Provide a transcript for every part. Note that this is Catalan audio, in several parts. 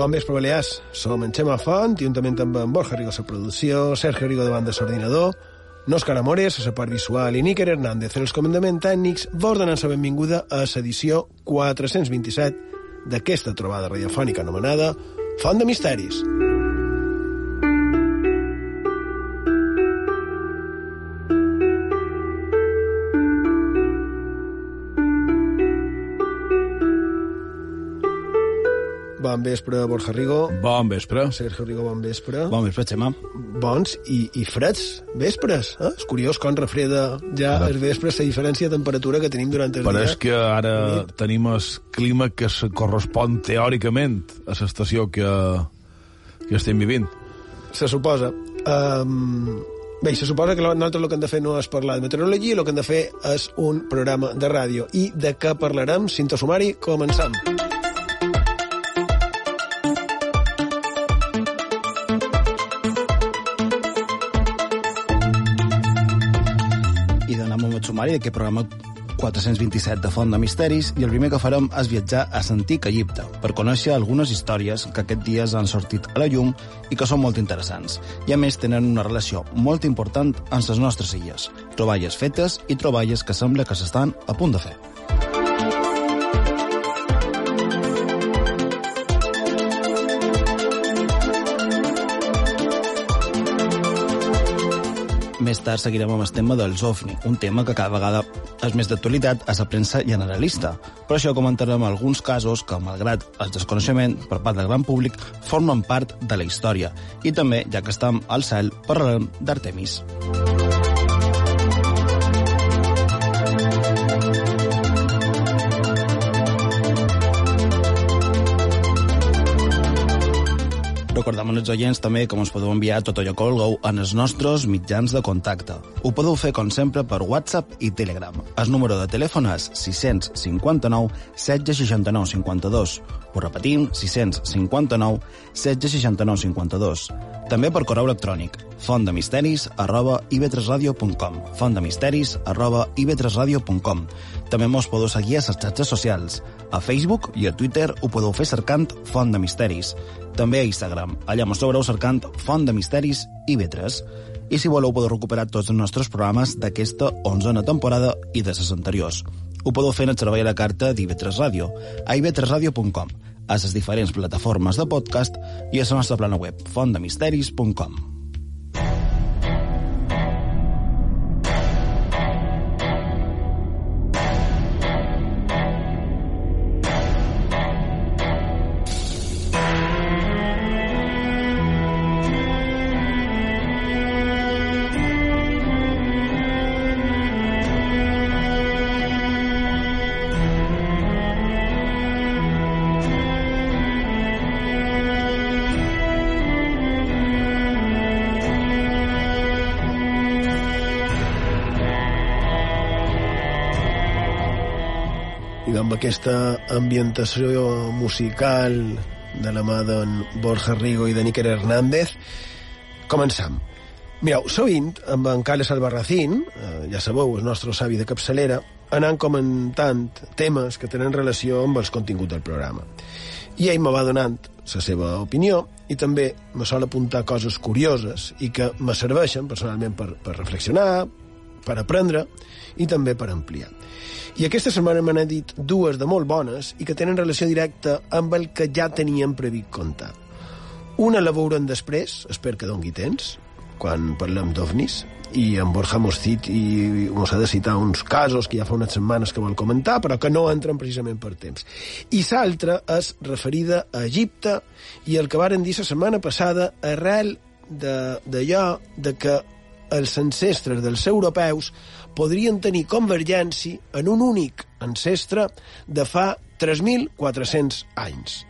Bon vespre, Balears. Som en Xema Font, juntament amb en Borja Rigo la producció, Sergio Rigo davant de l'ordinador, Òscar Amores, a la part visual, i Níker Hernández, els comandaments tècnics, vos donen la benvinguda a l'edició 427 d'aquesta trobada radiofònica anomenada Font de Misteris. Bon vespre, Borja Rigo. Bon vespre. Sergio Rigo, bon vespre. Bon vespre, Xema. Bons i, i freds vespres. Eh? És curiós com refreda ja Ara. els vespres la diferència de temperatura que tenim durant el Però dia. és que ara tenim el clima que se correspon teòricament a l'estació que, que estem vivint. Se suposa. Um, bé, se suposa que nosaltres el que hem de fer no és parlar de meteorologia, el que hem de fer és un programa de ràdio. I de què parlarem? Cinto sumari, comencem. i sumari d'aquest programa 427 de Font de Misteris i el primer que farem és viatjar a l'antic Egipte per conèixer algunes històries que aquests dies han sortit a la llum i que són molt interessants. I a més tenen una relació molt important amb les nostres illes. Troballes fetes i troballes que sembla que s'estan a punt de fer. Més tard seguirem amb el tema dels OVNI, un tema que cada vegada és més d'actualitat a la premsa generalista. Per això comentarem alguns casos que, malgrat el desconeixement per part del gran públic, formen part de la història. I també, ja que estem al cel, parlarem d'Artemis. Recordem als oients també que ens podeu enviar tot allò que vulgueu en els nostres mitjans de contacte. Ho podeu fer, com sempre, per WhatsApp i Telegram. El número de telèfon és 659 1669 52. Ho repetim, 659 1669 52. També per correu electrònic, fontdemisteris arroba ivetresradio.com fontdemisteris arroba ivetresradio.com També mos podeu seguir a les xarxes socials. A Facebook i a Twitter ho podeu fer cercant Font de Misteris. També a Instagram. Allà mos trobareu cercant Font de Misteris i Vetres. I si voleu podeu recuperar tots els nostres programes d'aquesta onzena temporada i de les anteriors. Ho podeu fer en el servei a la carta d'Ivetres Ràdio, a ivetresradio.com, a les diferents plataformes de podcast i a la nostra plana web, fontdemisteris.com. aquesta ambientació musical de la mà d'en Borja Rigo i de Níker Hernández, començam. Mireu, sovint, amb en Carles Albarracín, eh, ja sabeu, el nostre savi de capçalera, anant comentant temes que tenen relació amb els continguts del programa. I ell me va donant la seva opinió i també me sol apuntar coses curioses i que me serveixen personalment per, per reflexionar, per aprendre i també per ampliar. I aquesta setmana me n'ha dit dues de molt bones i que tenen relació directa amb el que ja teníem previst contar. Una la veurem després, espero que dongui temps, quan parlem d'ovnis, i en Borja mos cit i mos ha de citar uns casos que ja fa unes setmanes que vol comentar, però que no entren precisament per temps. I l'altra és referida a Egipte i el que varen dir la setmana passada arrel d'allò de, de que els ancestres dels europeus podrien tenir convergència en un únic ancestre de fa 3.400 anys.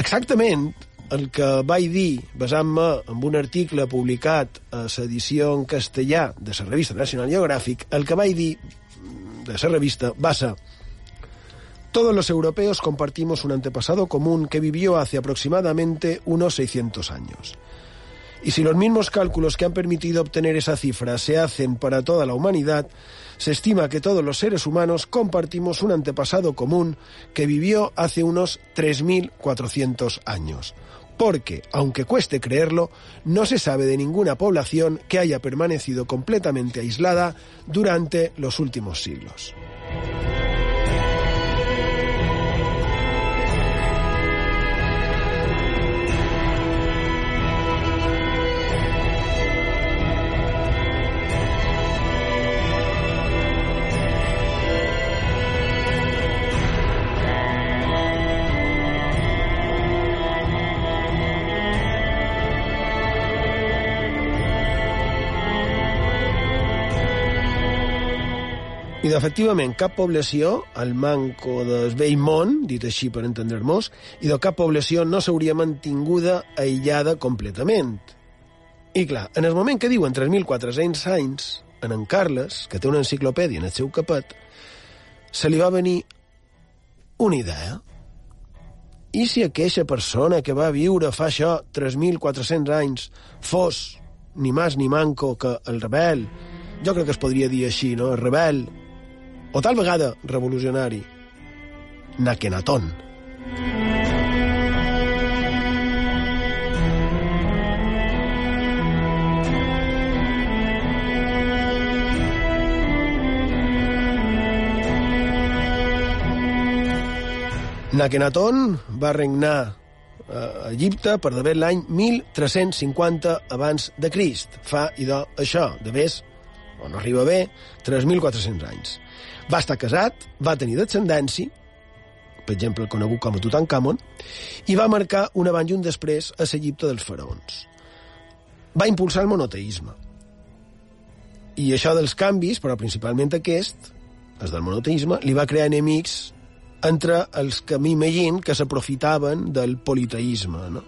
Exactament el que vaig dir, basant-me en un article publicat a l'edició en castellà de la revista National Geographic, el que vaig dir de la revista va ser Todos los europeos compartimos un antepasado común que vivió hace aproximadamente unos 600 años. Y si los mismos cálculos que han permitido obtener esa cifra se hacen para toda la humanidad, se estima que todos los seres humanos compartimos un antepasado común que vivió hace unos 3.400 años porque, aunque cueste creerlo, no se sabe de ninguna población que haya permanecido completamente aislada durante los últimos siglos. I efectivament, cap població, al manco del vell món, dit així per entendre-nos, i de cap població no s'hauria mantinguda aïllada completament. I clar, en el moment que diuen 3.400 anys, en en Carles, que té una enciclopèdia en el seu capet, se li va venir una idea. I si aquella persona que va viure fa això 3.400 anys fos ni més ni manco que el rebel, jo crec que es podria dir així, no? El rebel o tal vegada revolucionari, Nakenaton. Nakenaton va regnar a Egipte per d'haver l'any 1350 abans de Crist. Fa, idò, això, de vés, o no arriba bé, 3.400 anys. Va estar casat, va tenir descendència, per exemple, conegut com a Tutankamon, i va marcar un abans i un després a l'Egipte dels faraons. Va impulsar el monoteisme. I això dels canvis, però principalment aquest, els del monoteisme, li va crear enemics entre els que m'imagino que s'aprofitaven del politeisme. No?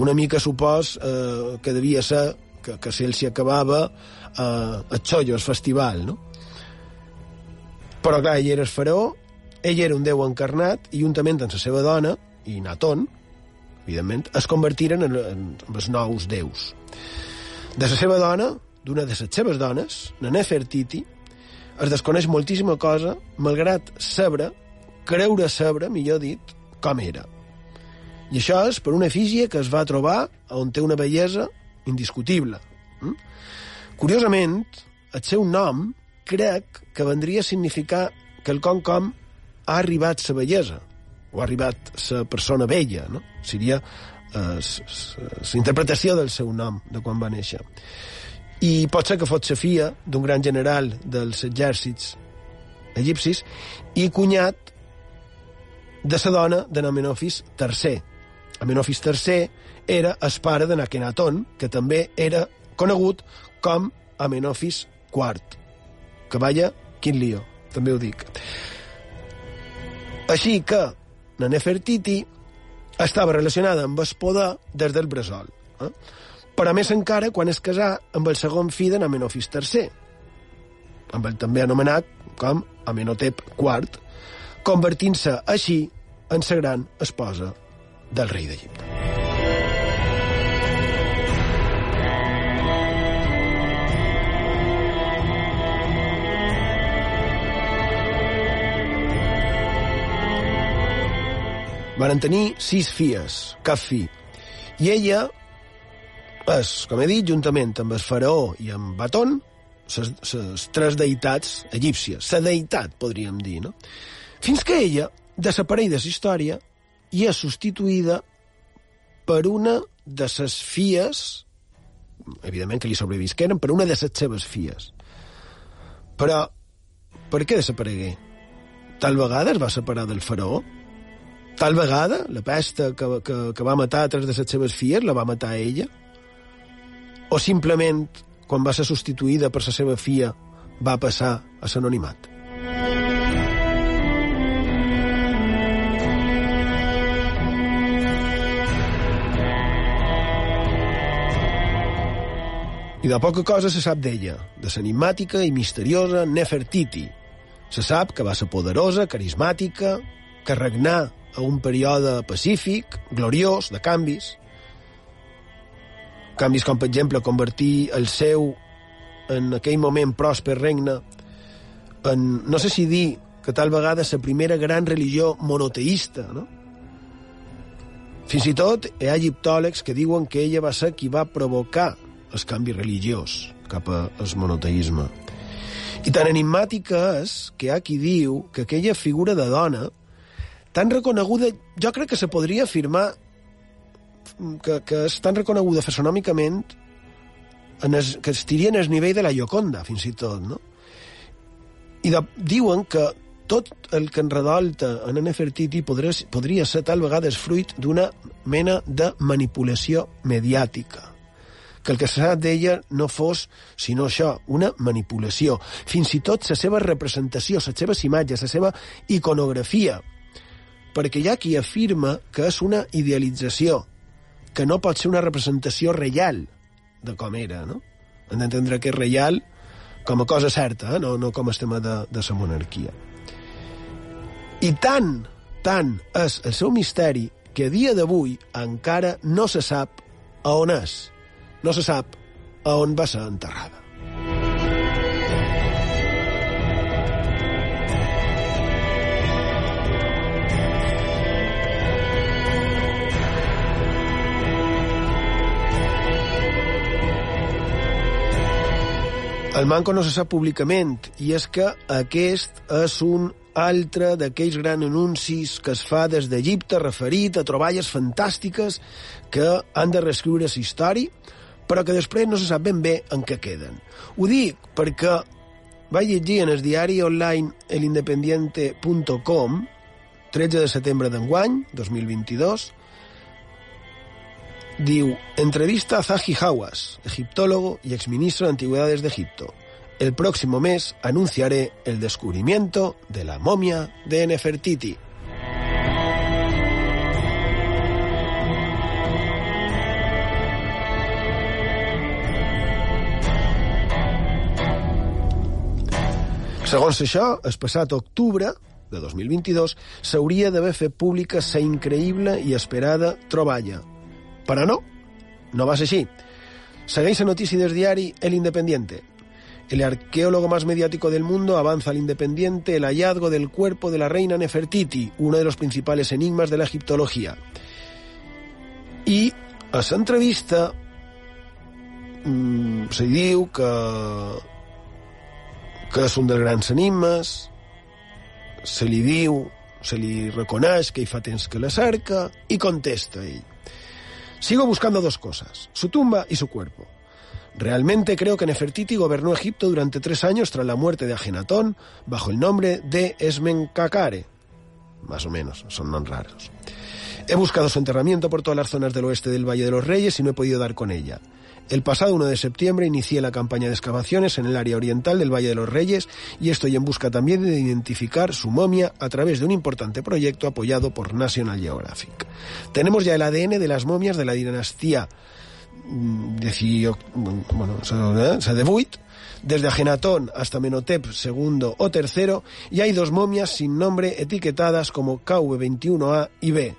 Una mica supos eh, que devia ser que, que se'ls acabava eh, el xollo, el festival, no? Però, clar, ell era el faraó, ell era un déu encarnat, i juntament amb la seva dona, i Naton, evidentment, es convertiren en, en, en els nous déus. De la seva dona, d'una de les seves dones, la Nefertiti, es desconeix moltíssima cosa, malgrat sabre, creure sabre, millor dit, com era. I això és per una efígie que es va trobar on té una bellesa indiscutible. Mm? Curiosament, el seu nom crec que vendria a significar que el com com ha arribat sa bellesa, o ha arribat sa persona vella, no? Seria eh, la interpretació del seu nom, de quan va néixer. I pot ser que fos sa fia d'un gran general dels exèrcits egipcis i cunyat de sa dona de Amenofis III. Amenofis III era el pare de Nakenaton, que també era conegut com Amenofis IV. Que vaya, quin lío, també ho dic. Així que la Nefertiti estava relacionada amb el poder des del bressol. Eh? Però més encara quan es casà amb el segon fill de Amenofis III, amb el també anomenat com Amenhotep IV, convertint-se així en la gran esposa del rei d'Egipte. Van tenir sis fies, cap fi. I ella és, com he dit, juntament amb el faraó i amb Baton, les tres deïtats egípcies. La deïtat, podríem dir, no? Fins que ella desapareix de la història i és substituïda per una de les fies, evidentment que li sobrevisqueren, per una de les seves fies. Però, per què desaparegué? Tal vegada es va separar del faraó? Tal vegada la pesta que, que, que va matar tres de les seves fies la va matar ella? O simplement, quan va ser substituïda per la seva fia, va passar a l'anonimat? I de poca cosa se sap d'ella, de l'enigmàtica i misteriosa Nefertiti. Se sap que va ser poderosa, carismàtica, que regnà a un període pacífic, gloriós, de canvis. Canvis com, per exemple, convertir el seu, en aquell moment pròsper regne, en, no sé si dir que tal vegada la primera gran religió monoteïsta, no? Fins i tot hi ha egiptòlegs que diuen que ella va ser qui va provocar el canvi religiós cap al monoteisme. I tan enigmàtica és que hi ha qui diu que aquella figura de dona, tan reconeguda, jo crec que se podria afirmar que, que és tan reconeguda fesonòmicament en es, que estiria en el nivell de la Gioconda, fins i tot, no? I de, diuen que tot el que enredolta en Nefertiti podria, podria ser tal vegada fruit d'una mena de manipulació mediàtica que el que s'ha d'ella no fos, sinó això, una manipulació. Fins i tot la seva representació, les seves imatges, la seva iconografia. Perquè hi ha qui afirma que és una idealització, que no pot ser una representació real de com era, no? Hem d'entendre que és real com a cosa certa, eh? no, no com a tema de, de la monarquia. I tant, tant és el seu misteri que a dia d'avui encara no se sap a on és no se sap a on va ser enterrada. El manco no se sap públicament, i és que aquest és un altre d'aquells grans anuncis que es fa des d'Egipte referit a troballes fantàstiques que han de reescriure la història, però que després no se sap ben bé en què queden. Ho dic perquè vaig llegir en el diari online elindependiente.com 13 de setembre d'enguany, 2022, diu, entrevista a Zahi Hawass, egiptólogo y exministro de Antigüedades de Egipto. El próximo mes anunciaré el descubrimiento de la momia de Nefertiti. Segons això, el passat octubre de 2022 s'hauria d'haver fet pública la increïble i esperada troballa. Però no, no va ser així. Segueix la notícia del diari El Independiente. El arqueólogo más mediático del mundo avanza al Independiente el hallazgo del cuerpo de la reina Nefertiti, uno de los principales enigmas de la egiptología. I a l'entrevista mmm, se diu que que és un dels grans enigmes, se li diu, se li reconeix que hi fa que la cerca, i contesta ell. Sigo buscando dos cosas, su tumba y su cuerpo. Realmente creo que Nefertiti gobernó Egipto durante tres años tras la muerte de Agenatón bajo el nombre de Esmencacare. Más o menos, son non raros. He buscado su enterramiento por todas las zonas del oeste del Valle de los Reyes y no he podido dar con ella. El pasado 1 de septiembre inicié la campaña de excavaciones en el área oriental del Valle de los Reyes y estoy en busca también de identificar su momia a través de un importante proyecto apoyado por National Geographic. Tenemos ya el ADN de las momias de la dinastía mm, de, bueno, Sadebuit, desde Agenatón hasta Menotep II o III, y hay dos momias sin nombre etiquetadas como KV21A y B.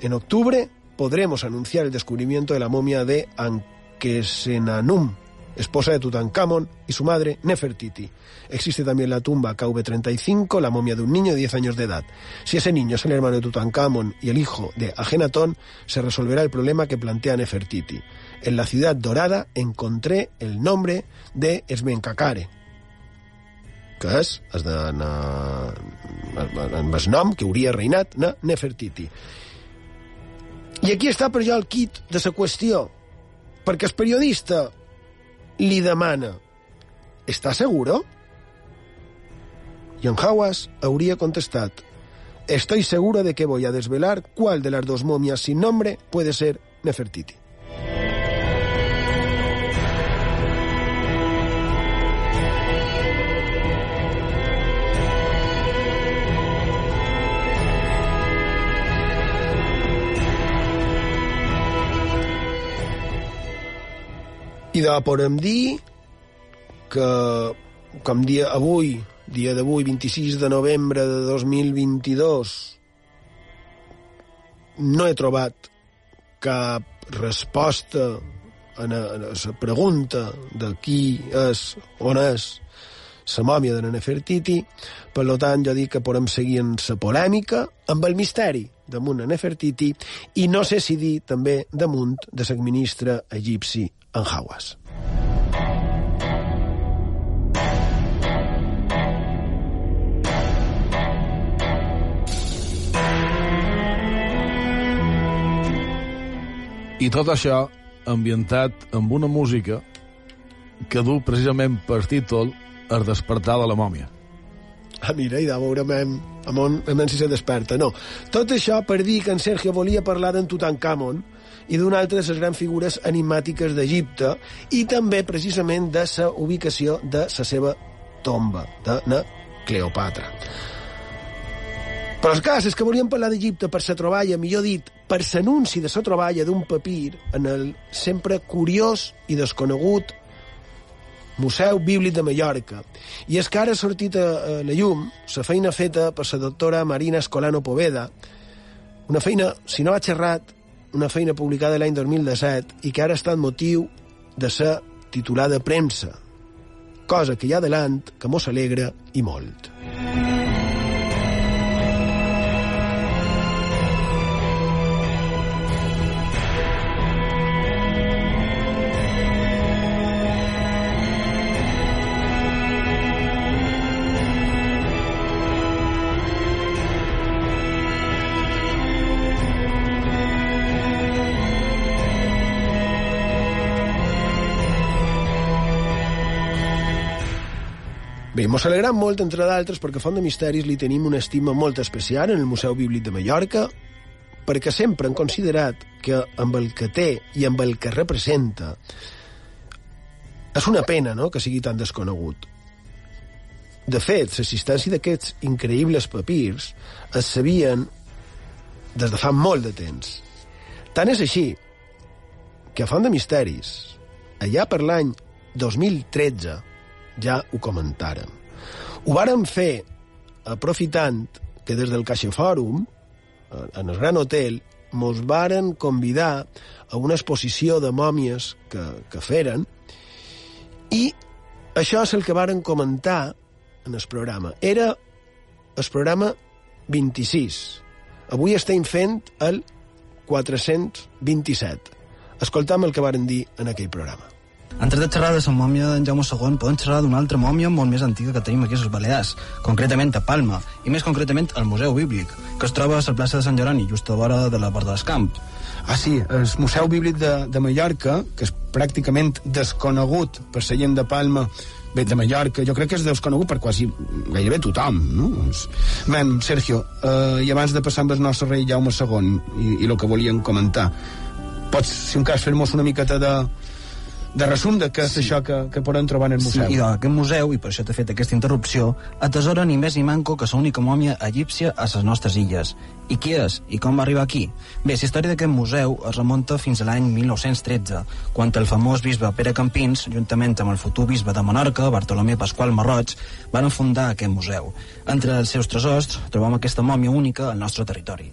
En octubre podremos anunciar el descubrimiento de la momia de Ankh Kesenanum, esposa de Tutankamón, y su madre, Nefertiti. Existe también la tumba KV-35, la momia de un niño de 10 años de edad. Si ese niño es el hermano de Tutankamón y el hijo de Agenatón, se resolverá el problema que plantea Nefertiti. En la ciudad dorada encontré el nombre de Esmencacare, que és el, de, amb el nom que hauria reinat na Nefertiti. I aquí està per jo el kit de la qüestió, perquè el periodista li demana ¿Está seguro? Y en Hawas hauria contestat Estoy seguro de que voy a desvelar cuál de las dos momias sin nombre puede ser Nefertiti. I de podem dir que, com dia avui, dia d'avui, 26 de novembre de 2022, no he trobat cap resposta a la pregunta de qui és, on és la mòmia de Nefertiti, per tant jo dic que podem seguir en la polèmica amb el misteri damunt de Nefertiti i no sé si dir també damunt de l'exministre egipci en Hawas. I tot això ambientat amb una música que du precisament per títol El despertar de la mòmia. Mira, i de veurem amb on, amb si se desperta. No, tot això per dir que en Sergio volia parlar d'en Tutankamon, i d'una altra de les grans figures enigmàtiques d'Egipte i també precisament de la ubicació de la seva tomba, de na Cleopatra. Però el cas és que volíem parlar d'Egipte per la troballa, millor dit, per l'anunci de la troballa d'un papir en el sempre curiós i desconegut Museu Bíblic de Mallorca. I és que ara ha sortit a, la llum la feina feta per la doctora Marina Escolano Poveda, una feina, si no ha xerrat, una feina publicada l'any 2017 i que ara està en motiu de ser titular de premsa, cosa que hi ha delant que mos alegra i molt. Bé, mos alegram molt, entre d'altres, perquè Font de Misteris li tenim una estima molt especial en el Museu Bíblic de Mallorca, perquè sempre han considerat que amb el que té i amb el que representa és una pena no?, que sigui tan desconegut. De fet, l'assistència d'aquests increïbles papirs es sabien des de fa molt de temps. Tant és així que a Font de Misteris, allà per l'any 2013, ja ho comentàrem. Ho vàrem fer aprofitant que des del Fòrum, en el Gran Hotel, mos varen convidar a una exposició de mòmies que, que feren i això és el que varen comentar en el programa. Era el programa 26. Avui estem fent el 427. Escoltam el que varen dir en aquell programa. Antes de xerrar de la mòmia d'en Jaume II, podem xerrar d'una altra mòmia molt més antiga que tenim aquí a les Balears, concretament a Palma, i més concretament al Museu Bíblic, que es troba a la plaça de Sant Geroni, just a vora de la Porta d'Escamp. Ah, sí, el Museu Bíblic de, de Mallorca, que és pràcticament desconegut per la gent de Palma, bé, de Mallorca, jo crec que és desconegut per quasi gairebé tothom, no? Ben, Sergio, eh, i abans de passar amb el nostre rei Jaume II i, i el que volien comentar, pots, si un cas, fer-nos una miqueta de, de resum de què és sí. això que, que podem trobar en el museu. Sí, i aquest museu, i per això t'he fet aquesta interrupció, atesora ni més ni manco que l'única mòmia egípcia a les nostres illes. I qui és? I com va arribar aquí? Bé, la història d'aquest museu es remunta fins a l'any 1913, quan el famós bisbe Pere Campins, juntament amb el futur bisbe de Menorca, Bartolomé Pasqual Marroig, van fundar aquest museu. Entre els seus tresors trobam aquesta mòmia única al nostre territori.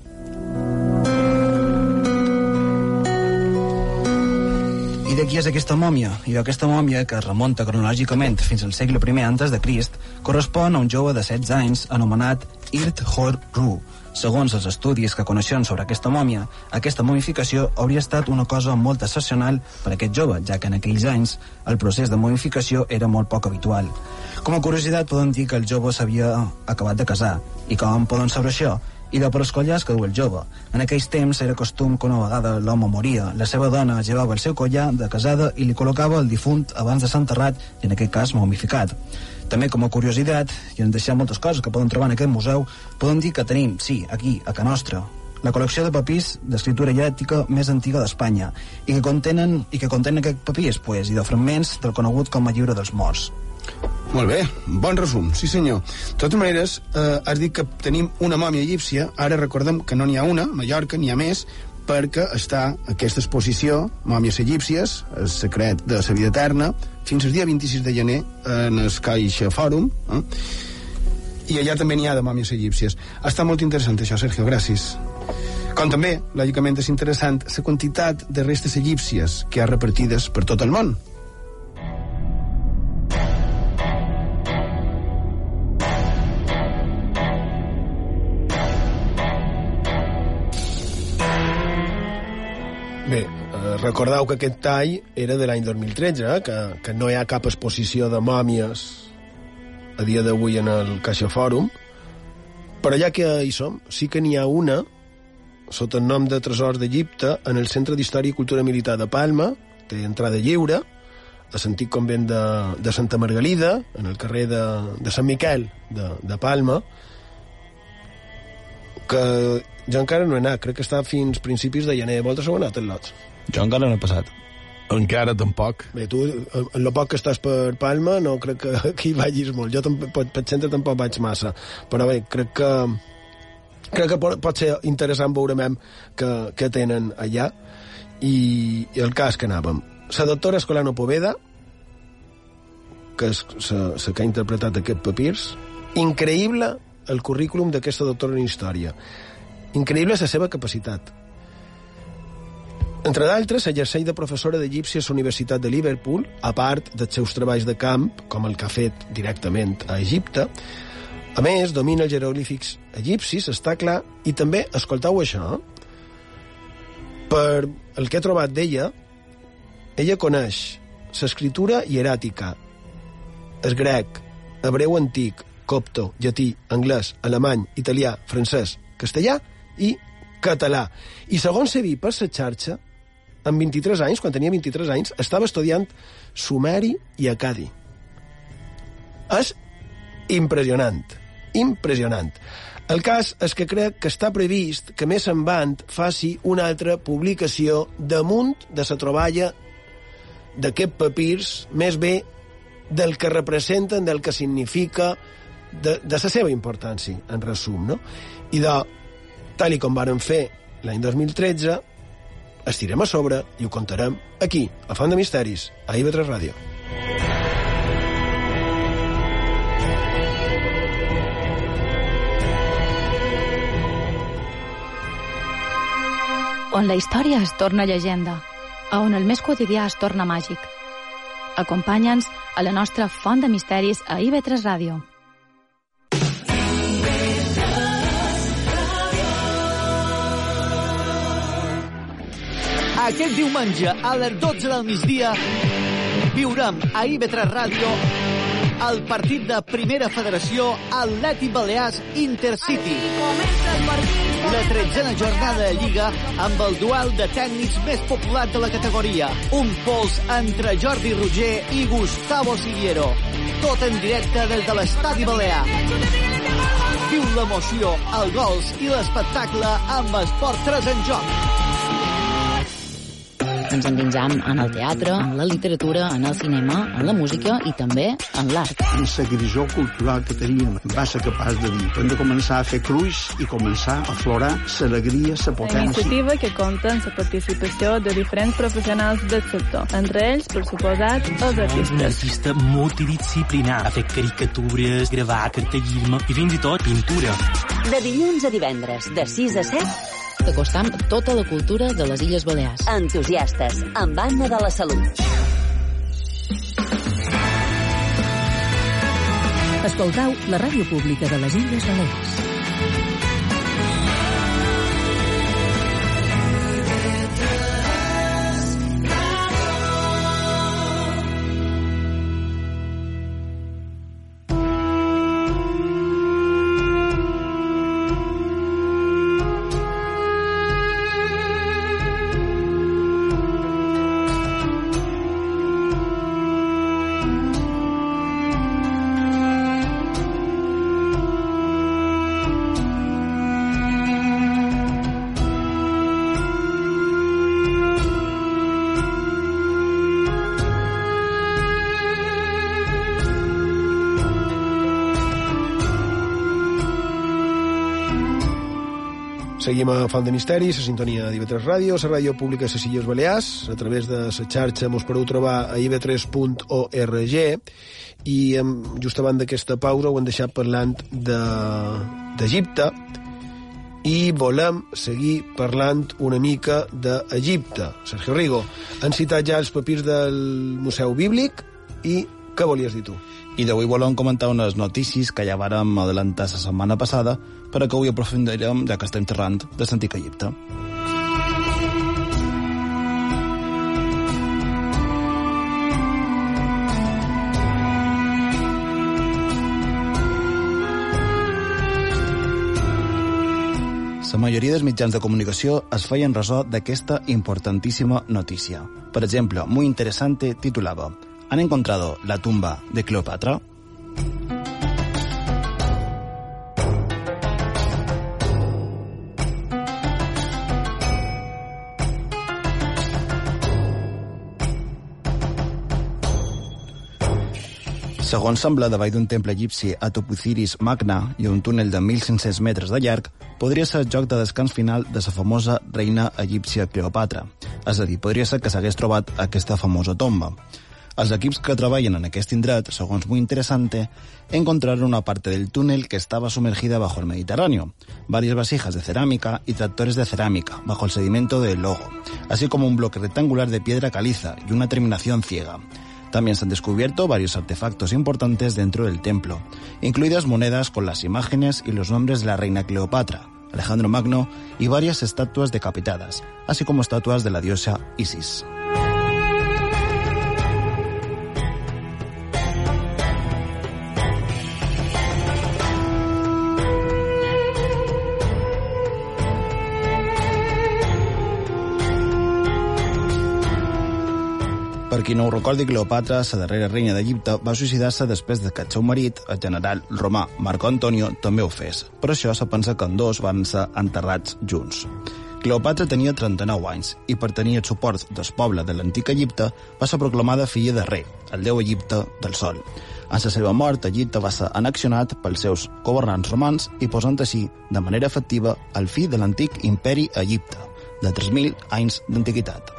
I de qui és aquesta mòmia? I d'aquesta mòmia, que es remunta cronològicament fins al segle I antes de Crist, correspon a un jove de 16 anys anomenat Irt Hor Ru. Segons els estudis que coneixen sobre aquesta mòmia, aquesta momificació hauria estat una cosa molt excepcional per a aquest jove, ja que en aquells anys el procés de momificació era molt poc habitual. Com a curiositat, podem dir que el jove s'havia acabat de casar. I com poden saber això? I de per els collars que du el jove. En aquells temps era costum que una vegada l'home moria, la seva dona llevava el seu collar de casada i li col·locava el difunt abans de ser enterrat, i en aquest cas momificat. També com a curiositat, i en deixem moltes coses que poden trobar en aquest museu, podem dir que tenim, sí, aquí, a Can Nostra, la col·lecció de papirs d'escriptura hieràtica més antiga d'Espanya i que contenen i que contenen aquest pues, i de fragments del conegut com a llibre dels morts. Molt bé, bon resum, sí senyor. De totes maneres, eh, has dit que tenim una mòmia egípcia, ara recordem que no n'hi ha una, a Mallorca n'hi ha més, perquè està aquesta exposició, Mòmies egípcies, el secret de la vida eterna, fins al dia 26 de gener en el Caixa Fòrum, eh? i allà també n'hi ha de mòmies egípcies. Està molt interessant això, Sergio, gràcies. Com també, lògicament, és interessant la quantitat de restes egípcies que hi ha repartides per tot el món. Bé, eh, recordeu que aquest tall era de l'any 2013, eh, que, que no hi ha cap exposició de mòmies a dia d'avui en el Caixa Fòrum, però ja que hi som, sí que n'hi ha una, sota el nom de Tresors d'Egipte, en el Centre d'Història i Cultura Militar de Palma, té entrada lliure, a l'antic convent de, de Santa Margalida, en el carrer de, de Sant Miquel de, de Palma, que jo encara no he anat, crec que està fins principis de gener. Vosaltres heu anat al lot? Jo encara no he passat. Encara tampoc. Bé, tu, en lo poc que estàs per Palma, no crec que, que hi vagis molt. Jo tampoc, per, per centre tampoc vaig massa. Però bé, crec que crec que pot, pot ser interessant veurem que, que tenen allà. I, i el cas que anàvem. La doctora Escolano Poveda, que és la que ha interpretat aquest papirs, increïble el currículum d'aquesta doctora en història. Increïble és la seva capacitat. Entre d'altres, exerceix de professora d'egípcia a la Universitat de Liverpool, a part dels seus treballs de camp, com el que ha fet directament a Egipte. A més, domina els jeroglífics egipcis, està clar, i també, escoltau això, per el que he trobat d'ella, ella coneix l'escriptura hieràtica, el grec, hebreu antic, copto, llatí, anglès, alemany, italià, francès, castellà i català. I segons vist per la xarxa, amb 23 anys, quan tenia 23 anys, estava estudiant sumeri i acadi. És impressionant, impressionant. El cas és que crec que està previst que més endavant faci una altra publicació damunt de la troballa d'aquest papirs, més bé del que representen, del que significa, de, de la seva importància, en resum, no? I de, tal i com varen fer l'any 2013, estirem a sobre i ho contarem aquí, a Font de Misteris, a IB3 Ràdio. On la història es torna llegenda, a on el més quotidià es torna màgic. Acompanya'ns a la nostra Font de Misteris a IB3 Ràdio. Aquest diumenge a les 12 del migdia viurem a IB3 Ràdio el partit de Primera Federació Atleti Balears Intercity. La tretzena jornada de Lliga amb el duel de tècnics més popular de la categoria. Un pols entre Jordi Roger i Gustavo Siguiero. Tot en directe des de l'Estadi Balear. Viu l'emoció, el gols i l'espectacle amb Esport 3 en joc. Ens endinsam en el teatre, en la literatura, en el cinema, en la música i també en l'art. En la grisó cultural que teníem va ser capaç de dir hem de començar a fer cruix i començar a aflorar l'alegria, la La potència. iniciativa que compta amb la participació de diferents professionals del sector, entre ells, per suposat, els És un artistes. artista multidisciplinar. Ha fet caricatures, gravar, cartellisme i fins i tot pintura. De dilluns a divendres, de 6 a 7, t'acostam tota la cultura de les Illes Balears. Entusiastes, amb Anna de la Salut. Escoltau la ràdio pública de les Illes Balears. Seguim a Font de Misteris, a sintonia d'IV3 Ràdio, la ràdio pública de les Illes Balears, a través de la xarxa mos podeu trobar a iv3.org i just abans d'aquesta pausa ho hem deixat parlant d'Egipte de, i volem seguir parlant una mica d'Egipte. Sergio Rigo, han citat ja els papirs del Museu Bíblic i què volies dir tu? I d'avui volem comentar unes notícies que ja vàrem adelantar la setmana passada, però que avui aprofundirem, ja que estem xerrant, de l'antic Egipte. La majoria dels mitjans de comunicació es feien ressò d'aquesta importantíssima notícia. Per exemple, Muy Interesante titulava ¿Han encontrado la tumba de Cleopatra? Segons sembla, davall d'un temple egipci a Topuziris Magna i un túnel de 1.500 metres de llarg, podria ser el joc de descans final de la famosa reina egípcia Cleopatra. És a dir, podria ser que s'hagués trobat aquesta famosa tomba. Els equips que treballen en aquest indret, segons muy interesante, encontraron una parte del túnel que estaba sumergida bajo el Mediterráneo, varias vasijas de cerámica y tractores de cerámica bajo el sedimento del logo, así como un bloque rectangular de piedra caliza y una terminación ciega. También se han descubierto varios artefactos importantes dentro del templo, incluidas monedas con las imágenes y los nombres de la reina Cleopatra, Alejandro Magno y varias estatuas decapitadas, así como estatuas de la diosa Isis. Per qui no ho recordi, Cleopatra, la darrera reina d'Egipte, va suïcidar-se després de que el seu marit, el general romà Marco Antonio, també ho fes. Per això se pensa que en dos van ser enterrats junts. Cleopatra tenia 39 anys i per tenir el suport del poble de l'antic Egipte va ser proclamada filla de rei, el déu Egipte del Sol. En la seva mort, Egipte va ser anaccionat pels seus governants romans i posant així, de manera efectiva, el fi de l'antic imperi Egipte, de 3.000 anys d'antiguitat.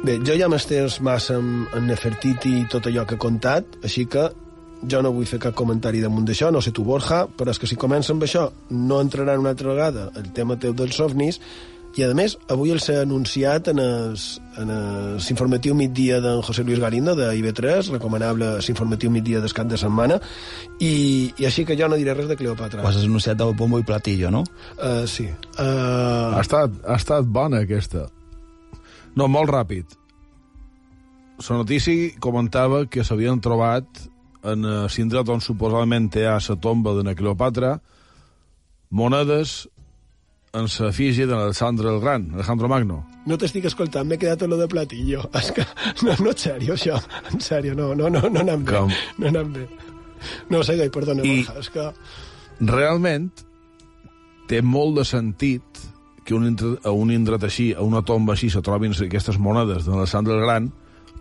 Bé, jo ja m'estès massa en Nefertiti i tot allò que he contat, així que jo no vull fer cap comentari damunt d'això, no sé tu, Borja, però és que si comença amb això no entrarà una altra vegada el tema teu dels ovnis, i a més, avui el s'ha anunciat en l'informatiu migdia d'en José Luis Galindo, de IB3, recomanable l'informatiu migdia del cap de setmana, i, i així que jo no diré res de Cleopatra. Ho has anunciat al bombo i platillo, no? Uh, sí. Uh... Ha, estat, ha estat bona, aquesta. No, molt ràpid. La notícia comentava que s'havien trobat en l'indret on suposadament hi ha la tomba de Cleopatra monedes en la fígia d'Alexandre el Gran, Alejandro Magno. No t'estic escoltant, m'he quedat lo de platillo. És que, no, no, en sèrio, això. En sèrio, no, no, no, no anant bé. Com? No anant bé. No, segueix, perdona, I- Borja, és que... Realment, té molt de sentit que un, a un indret així, a una tomba així, se trobin aquestes monedes d'Alexandre el Gran,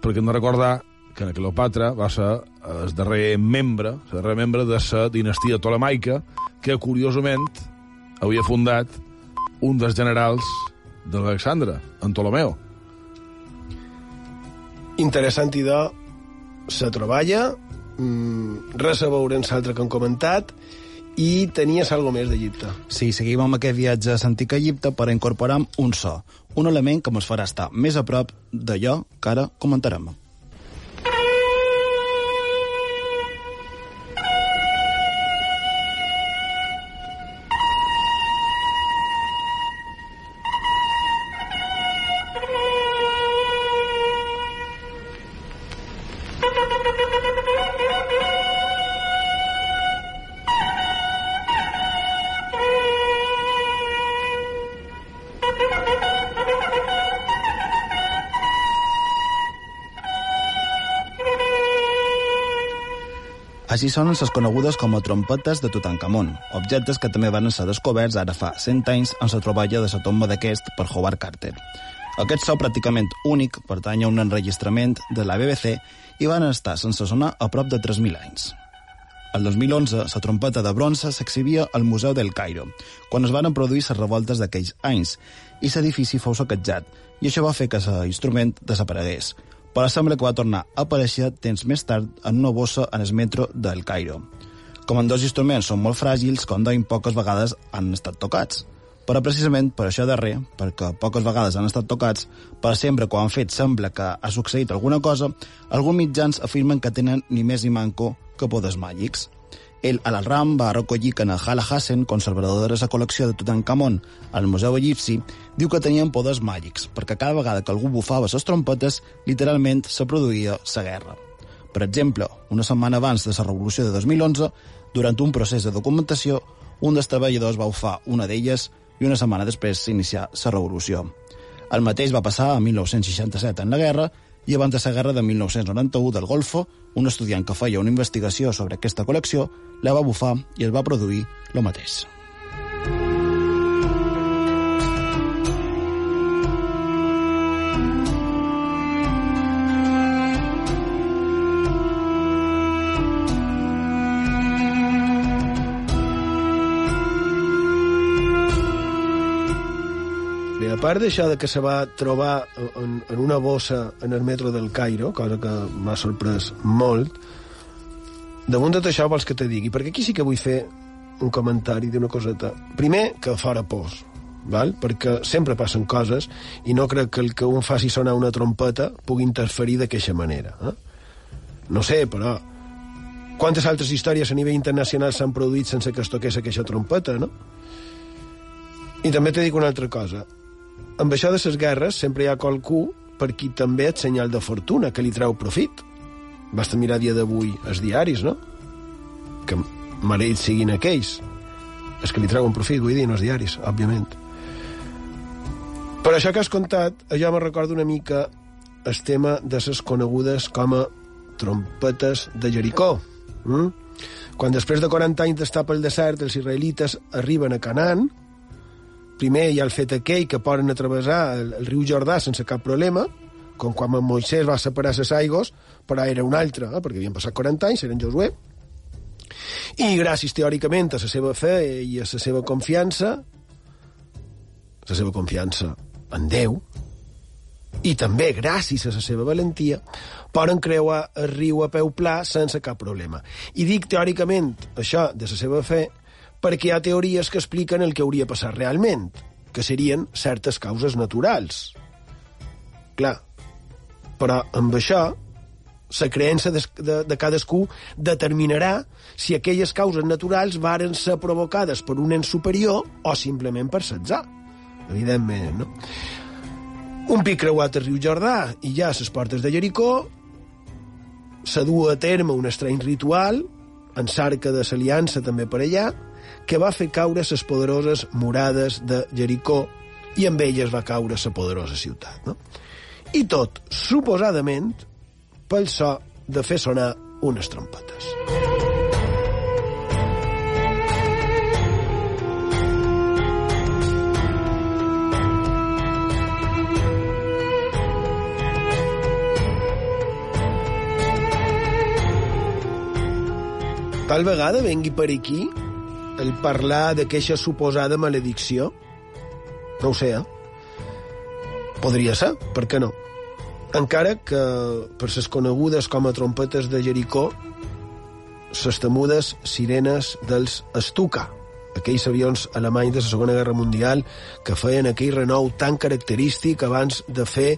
perquè hem de recordar que Cleopatra va ser el darrer membre, el darrer membre de la dinastia tolemaica, que curiosament havia fundat un dels generals de l'Alexandre, en Ptolomeo. Interessant idò, se treballa, mm, res a veure amb l'altre que han comentat, i tenies algo més d'Egipte. Sí, seguim amb aquest viatge a l'antic Egipte per incorporar un so, un element que ens farà estar més a prop d'allò que ara comentarem. Així sonen les conegudes com a trompetes de Tutankamon, objectes que també van ser descoberts ara fa 100 anys en la troballa de la tomba d'aquest per Howard Carter. Aquest so pràcticament únic pertany a un enregistrament de la BBC i van estar sense sonar a prop de 3.000 anys. El 2011, la trompeta de bronze s'exhibia al Museu del Cairo, quan es van produir les revoltes d'aquells anys, i l'edifici fou saquejat, i això va fer que l'instrument desaparegués, però sembla que va tornar a aparèixer temps més tard en una bossa en el metro del Cairo. Com en dos instruments són molt fràgils, com deim, poques vegades han estat tocats. Però precisament per això darrer, perquè poques vegades han estat tocats, per sempre quan han fet sembla que ha succeït alguna cosa, alguns mitjans afirmen que tenen ni més ni manco que poders màgics. El Al-Ram va recollir que en el Hala Hassan, de la col·lecció de Tutankamon al Museu Egipci, diu que tenien poders màgics, perquè cada vegada que algú bufava les trompetes, literalment se produïa la guerra. Per exemple, una setmana abans de la revolució de 2011, durant un procés de documentació, un dels treballadors va bufar una d'elles i una setmana després s'inicià la revolució. El mateix va passar a 1967 en la guerra i abans de la guerra de 1991 del Golfo, un estudiant que feia una investigació sobre aquesta col·lecció la va bufar i es va produir el mateix. Part d'això de que se va trobar en, en una bossa en el metro del Cairo, cosa que m'ha sorprès molt, damunt de tot això vols que te digui, perquè aquí sí que vull fer un comentari d'una coseta. Primer, que fora pors, val? perquè sempre passen coses i no crec que el que un faci sonar una trompeta pugui interferir d'aquesta manera. Eh? No sé, però quantes altres històries a nivell internacional s'han produït sense que es toqués aquesta trompeta, no? I també te dic una altra cosa amb això de les guerres sempre hi ha qualcú per qui també és senyal de fortuna, que li treu profit. Basta mirar dia d'avui els diaris, no? Que mereix siguin aquells. És que li treuen profit, vull dir, no els diaris, òbviament. Per això que has contat, jo me recordo una mica el tema de les conegudes com a trompetes de Jericó. Mm? Quan després de 40 anys d'estar pel desert, els israelites arriben a Canaan, primer hi ha el fet aquell que poden travessar el, el riu Jordà sense cap problema, com quan Moisès va separar les aigües, però era un altre, eh? perquè havien passat 40 anys, eren Josué, i gràcies teòricament a la seva fe i a la seva confiança, la seva confiança en Déu, i també gràcies a la seva valentia, poden creuar el riu a peu pla sense cap problema. I dic teòricament això de la seva fe perquè hi ha teories que expliquen el que hauria passat realment, que serien certes causes naturals. Clar, però amb això la creença de, de, de cadascú determinarà si aquelles causes naturals varen ser provocades per un ens superior o simplement per setzar. Evidentment, no? Un pic creuat al riu Jordà i ja a les portes de Jericó se du a terme un estrany ritual en l'arca de l'aliança també per allà que va fer caure les poderoses murades de Jericó i amb elles va caure la poderosa ciutat. No? I tot, suposadament, pel so de fer sonar unes trompetes. Tal vegada vengui per aquí el parlar d'aquesta suposada maledicció? No ho sé, eh? Podria ser, per què no? Encara que per ses conegudes com a trompetes de Jericó, ses temudes sirenes dels Stuka, aquells avions alemanys de la Segona Guerra Mundial que feien aquell renou tan característic abans de fer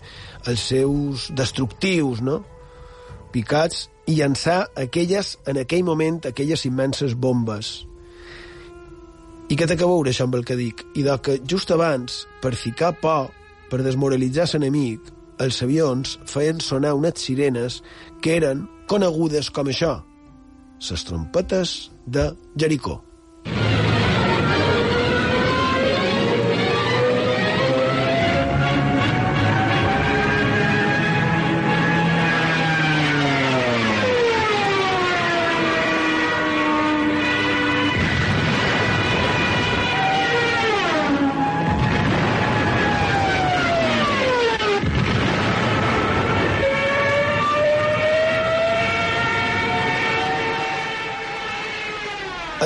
els seus destructius, no? picats, i llançar aquelles, en aquell moment, aquelles immenses bombes. I què té a veure això amb el que dic? I de que just abans, per ficar por, per desmoralitzar l'enemic, els avions feien sonar unes sirenes que eren conegudes com això, les trompetes de Jericó.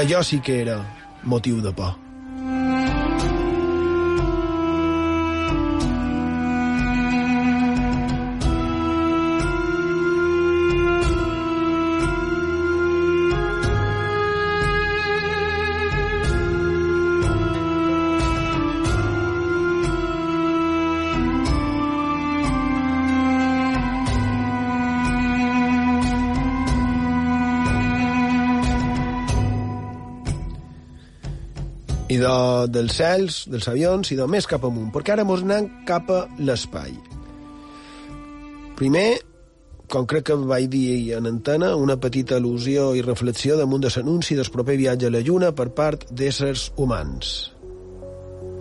Allò sí que era motiu de por. De, dels cels, dels avions, de més cap amunt, perquè ara mos anem cap a l'espai. Primer, com crec que vaig dir en antena, una petita al·lusió i reflexió damunt de l'anunci del proper viatge a la Lluna per part d'éssers humans.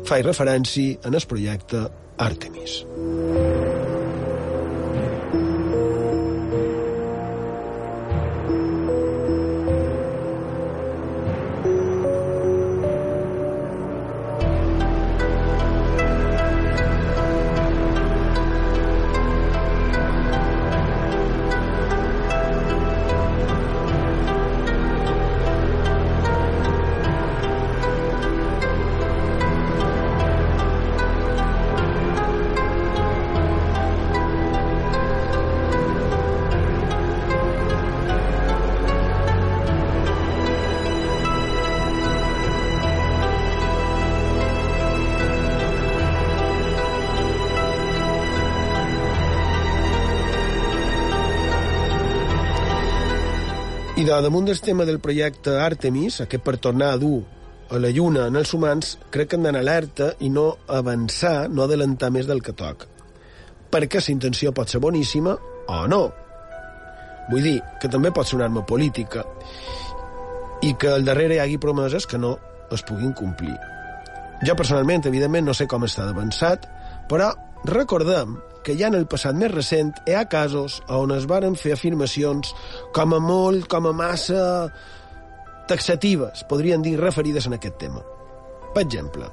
Faig referència en el projecte Artemis. De damunt del tema del projecte Artemis, aquest per tornar a dur a la Lluna en els humans, crec que han d'anar alerta i no avançar, no adelantar més del que toca. Perquè la intenció pot ser boníssima o no. Vull dir que també pot ser una arma política i que al darrere hi hagi promeses que no es puguin complir. Jo personalment, evidentment, no sé com està d'avançat, però recordem que ja en el passat més recent hi ha casos on es varen fer afirmacions com a molt, com a massa taxatives, podrien dir referides en aquest tema. Per exemple,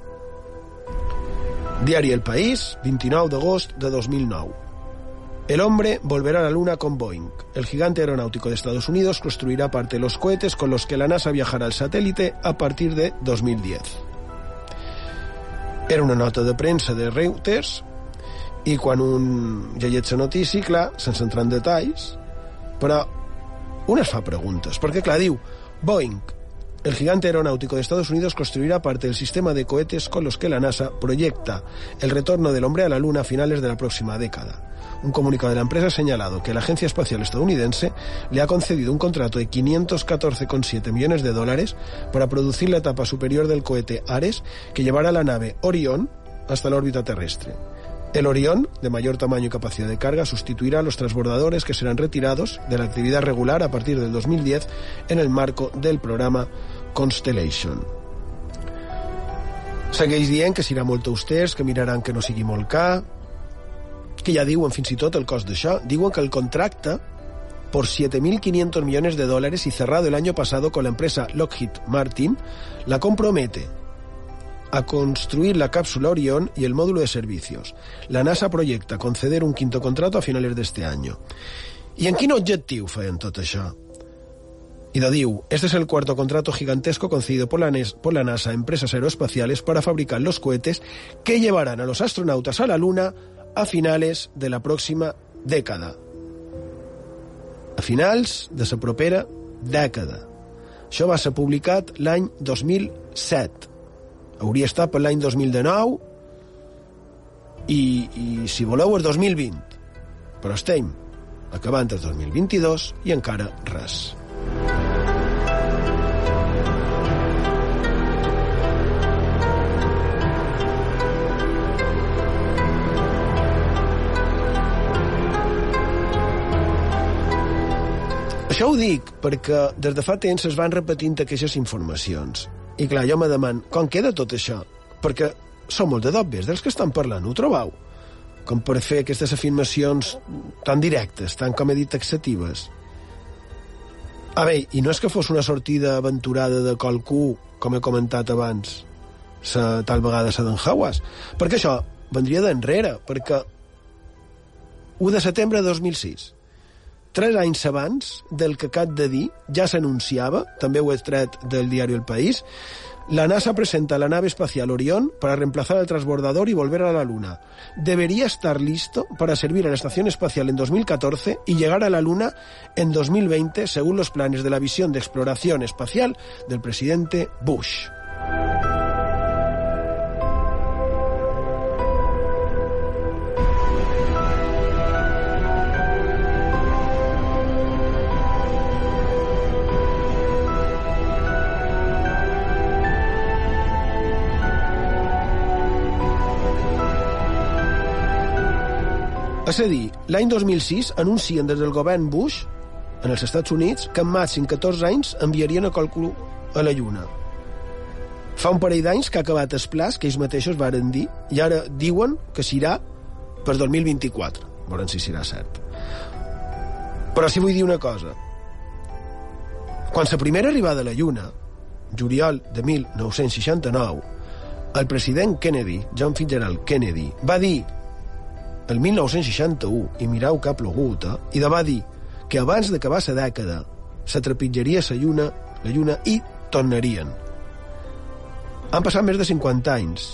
Diari El País, 29 d'agost de 2009. El hombre volverá a la Luna con Boeing. El gigante aeronáutico de Estados Unidos construirá parte de los cohetes con los que la NASA viajará al satélite a partir de 2010. Era una nota de premsa de Reuters i quan un llegeix la notícia, clar, sense entrar en detalls, fa preguntes, perquè clar, Boeing, el gigante aeronáutico de Estados Unidos construirá parte del sistema de cohetes con los que la NASA proyecta el retorno del hombre a la Luna a finales de la próxima década. Un comunicado de la empresa ha señalado que la Agencia Espacial Estadounidense le ha concedido un contrato de 514,7 millones de dólares para producir la etapa superior del cohete Ares que llevará la nave Orión hasta la órbita terrestre. El Orión, de mayor tamaño y capacidad de carga, sustituirá a los transbordadores que serán retirados de la actividad regular a partir del 2010 en el marco del programa Constellation. Segueix dient que serà molt austers, que miraran que no sigui molt car, que ja diuen fins i tot el cost d'això. Diuen que el contracte por 7.500 millones de dólares y cerrado el año pasado con la empresa Lockheed Martin, la compromete a construir la cápsula Orión y el módulo de servicios. La NASA proyecta conceder un quinto contrato a finales de este año. I en quin objectiu feien tot això? Y lo diu, este es el cuarto contrato gigantesco concedido por la, NES, por la NASA a empresas aeroespaciales para fabricar los cohetes que llevarán a los astronautas a la Luna a finales de la próxima dècada. A finals de la propera dècada. Això va ser publicat l'any 2007. Hauria estat per l'any 2019 i, i, si voleu, el 2020. Però estem acabant el 2022 i encara res. Això ho dic perquè des de fa temps es van repetint aquestes informacions. I clar, jo me deman, com queda tot això? Perquè són molt de dobbes dels que estan parlant, ho trobeu? Com per fer aquestes afirmacions tan directes, tan com he dit taxatives. A bé, i no és que fos una sortida aventurada de qualcú, com he comentat abans, sa, tal vegada sa d'en Hawas, perquè això vendria d'enrere, perquè 1 de setembre de 2006, tres anys abans del que acab de dir, ja s'anunciava, també ho del diari El País, la NASA presenta la nave espacial Orión para reemplazar al transbordador y volver a la Luna. Debería estar listo para servir a la Estación Espacial en 2014 y llegar a la Luna en 2020, según los planes de la visión de exploración espacial del presidente Bush. A dir, l'any 2006 anuncien des del govern Bush, en els Estats Units, que en màxim 14 anys enviarien a qualcú a la Lluna. Fa un parell d'anys que ha acabat el plaç que ells mateixos varen dir, i ara diuen que serà per 2024. Veurem si serà cert. Però sí vull dir una cosa. Quan la primera arribada a la Lluna, juliol de 1969, el president Kennedy, John Fitzgerald Kennedy, va dir el 1961, i mirau que ha plogut, eh? i de va dir que abans d'acabar la dècada se trepitjaria la lluna, la lluna i tornarien. Han passat més de 50 anys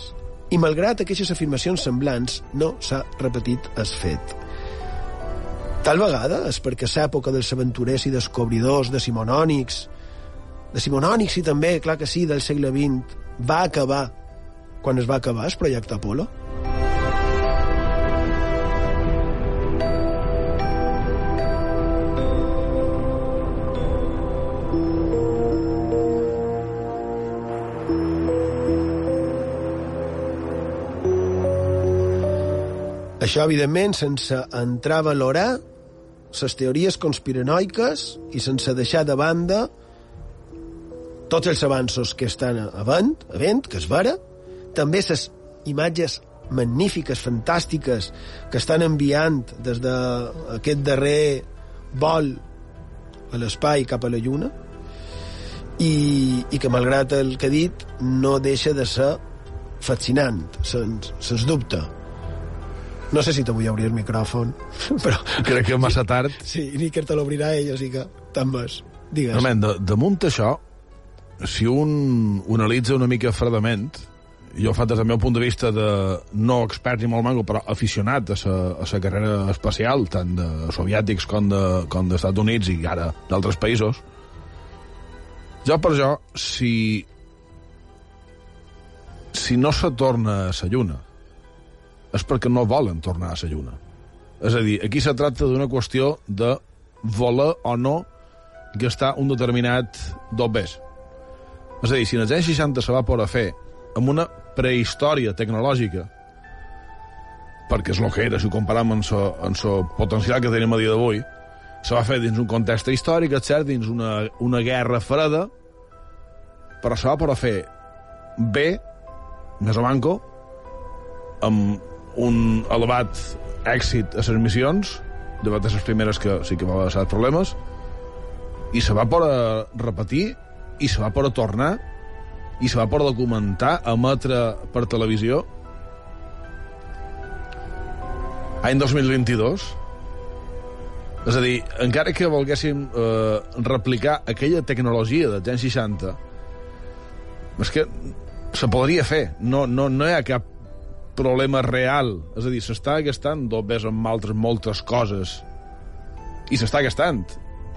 i malgrat aquestes afirmacions semblants no s'ha repetit el fet. Tal vegada és perquè l'època dels aventurers i descobridors de simonònics, de simonònics i també, clar que sí, del segle XX, va acabar quan es va acabar el projecte Apolo? Això, evidentment, sense entrar a valorar les teories conspiranoiques i sense deixar de banda tots els avanços que estan avant, havent, que és vera, també les imatges magnífiques, fantàstiques, que estan enviant des d'aquest darrer vol a l'espai cap a la Lluna, i, i que, malgrat el que he dit, no deixa de ser fascinant, sens, sens dubte. No sé si te vull obrir el micròfon, però... Crec que massa tard. Sí, ni que te l'obrirà ell, o sigui que te'n vas. Digues. Realment, de, damunt això, si un ho analitza una mica fredament, jo fa des del meu punt de vista de no expert ni molt mango, però aficionat a la, a la carrera espacial, tant de soviètics com de, com d'Estats Units i ara d'altres països, jo per jo, si si no se torna a la Lluna, és perquè no volen tornar a la Lluna. És a dir, aquí se tracta d'una qüestió de voler o no gastar un determinat dobbers. És a dir, si en els anys 60 se va poder fer amb una prehistòria tecnològica, perquè és el que era, si ho comparam amb el potencial que tenim a dia d'avui, se va fer dins un context històric, és cert, dins una, una guerra freda, però se va poder fer bé, més o manco, amb un elevat èxit a les missions, de les primeres que sí que va passar problemes, i se va poder repetir, i se va poder tornar, i se va poder documentar, emetre per televisió. Any 2022, És a dir, encara que volguéssim eh, replicar aquella tecnologia dels anys 60, és que se podria fer. No, no, no hi ha cap problema real. És a dir, s'està gastant dobbes amb altres moltes coses. I s'està gastant.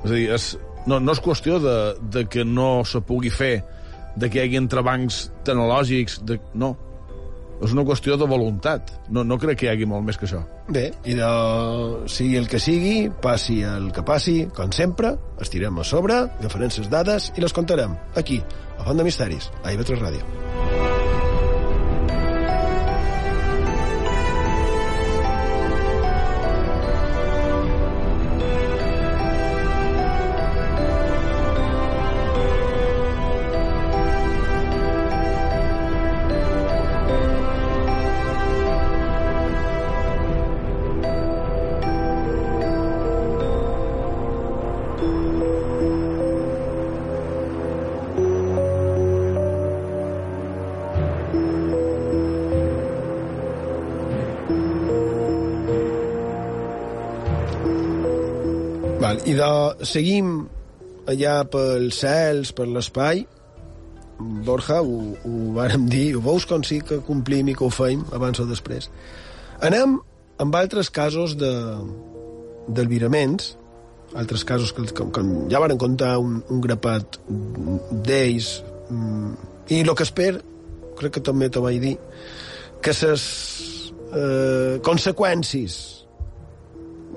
És a dir, és, no, no és qüestió de, de que no se pugui fer, de que hi hagi entrebancs tecnològics, de, no. És una qüestió de voluntat. No, no crec que hi hagi molt més que això. Bé, i de... sigui el que sigui, passi el que passi, com sempre, estirem a sobre, agafarem les dades i les contarem, aquí, a Font de Misteris, a IB3 Ràdio. Seguim allà pels cels, per l'espai. Borja, ho, ho vàrem dir, ho veus com sí que complim i que ho feim abans o després. Anem amb altres casos de d'alviraments, altres casos que, com, com ja varen contar un, un grapat d'ells, mm, i el que esper, crec que també t'ho vaig dir, que les eh, conseqüències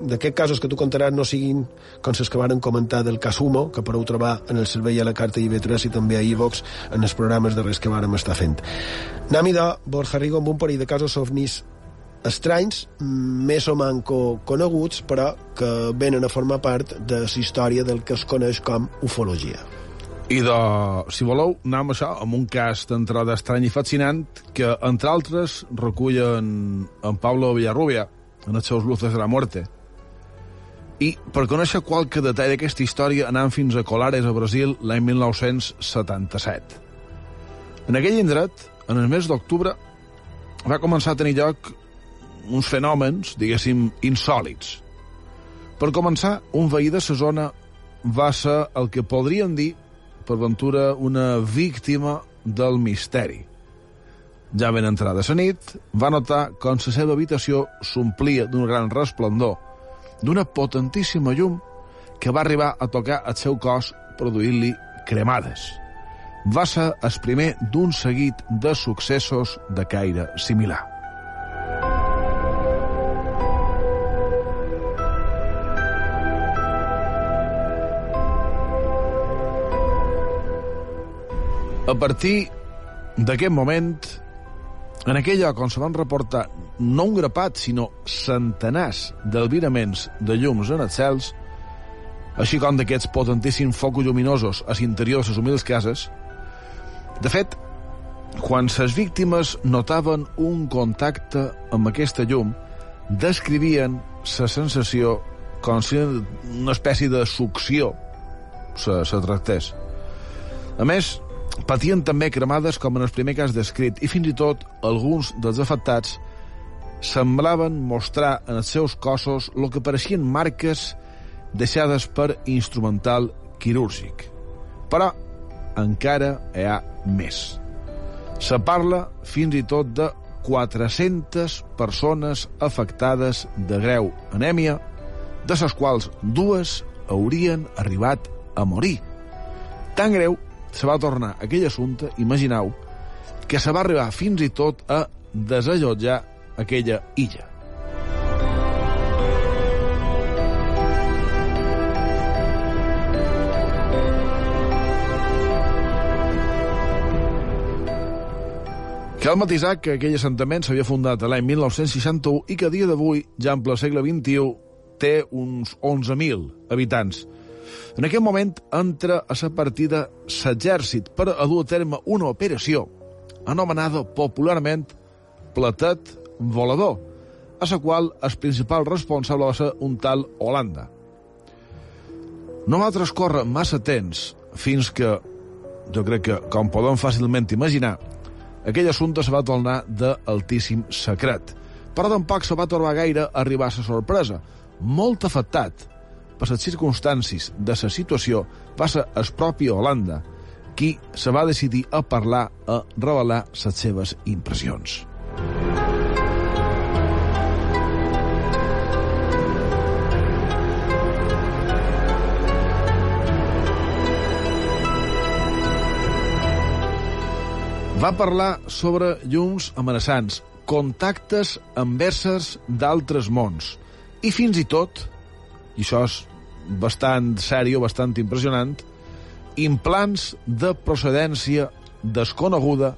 d'aquests casos que tu contaràs no siguin com les que varen comentar del cas Humo, que podeu trobar en el servei a la carta IB3 i també a iVox en els programes de res que vàrem estar fent. Anem de Borja Rigo amb un parell de casos ovnis estranys, més o manco coneguts, però que venen a formar part de la història del que es coneix com ufologia. I de, si voleu, anem això amb un cas d'entrada estrany i fascinant que, entre altres, recullen en Pablo Villarrubia en els seus Luces de la Muerte. I per conèixer qualque detall d'aquesta història anem fins a Colares, a Brasil, l'any 1977. En aquell indret, en el mes d'octubre, va començar a tenir lloc uns fenòmens, diguéssim, insòlids. Per començar, un veí de la zona va ser el que podríem dir, per ventura, una víctima del misteri. Ja ben entrada la nit, va notar com la seva habitació s'omplia d'un gran resplendor, d'una potentíssima llum que va arribar a tocar el seu cos produint-li cremades. Va ser el primer d'un seguit de successos de caire similar. A partir d'aquest moment, en aquell lloc on se van reportar no un grapat, sinó centenars d'albiraments de llums en els cels, així com d'aquests potentíssims focus lluminosos a l'interior de les humils cases, de fet, quan les víctimes notaven un contacte amb aquesta llum, descrivien la sensació com si una espècie de succió se, se tractés. A més, patien també cremades com en el primer cas descrit i fins i tot alguns dels afectats semblaven mostrar en els seus cossos el que pareixien marques deixades per instrumental quirúrgic. Però encara hi ha més. Se parla fins i tot de 400 persones afectades de greu anèmia, de les quals dues haurien arribat a morir. Tan greu se va tornar aquell assumpte, imagineu, que se va arribar fins i tot a desallotjar aquella illa. Cal matisar que aquell assentament s'havia fundat l'any 1961 i que a dia d'avui, ja en ple segle XXI, té uns 11.000 habitants. En aquest moment entra a la partida l'exèrcit per a dur a terme una operació anomenada popularment Platet Volador, a la qual el principal responsable va ser un tal Holanda. No va transcórrer massa temps fins que, jo crec que, com podem fàcilment imaginar, aquell assumpte se va tornar d'altíssim secret. Però tampoc se va tornar gaire arribar a la sorpresa. Molt afectat per les circumstàncies de la situació, va ser el propi Holanda qui se va decidir a parlar, a revelar les seves impressions. Va parlar sobre llums amenaçants, contactes enverses d'altres mons, i fins i tot, i això és bastant sèrio, bastant impressionant, implants de procedència desconeguda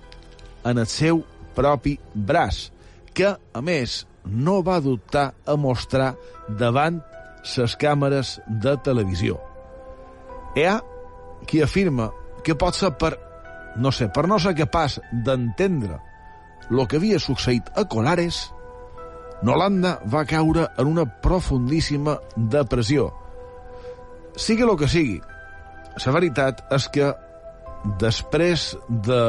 en el seu propi braç, que, a més, no va dubtar a mostrar davant les càmeres de televisió. Hi ha qui afirma que pot ser per, no sé, per no ser capaç d'entendre el que havia succeït a Colares, Nolanda va caure en una profundíssima depressió. Sigui el que sigui, la veritat és que després de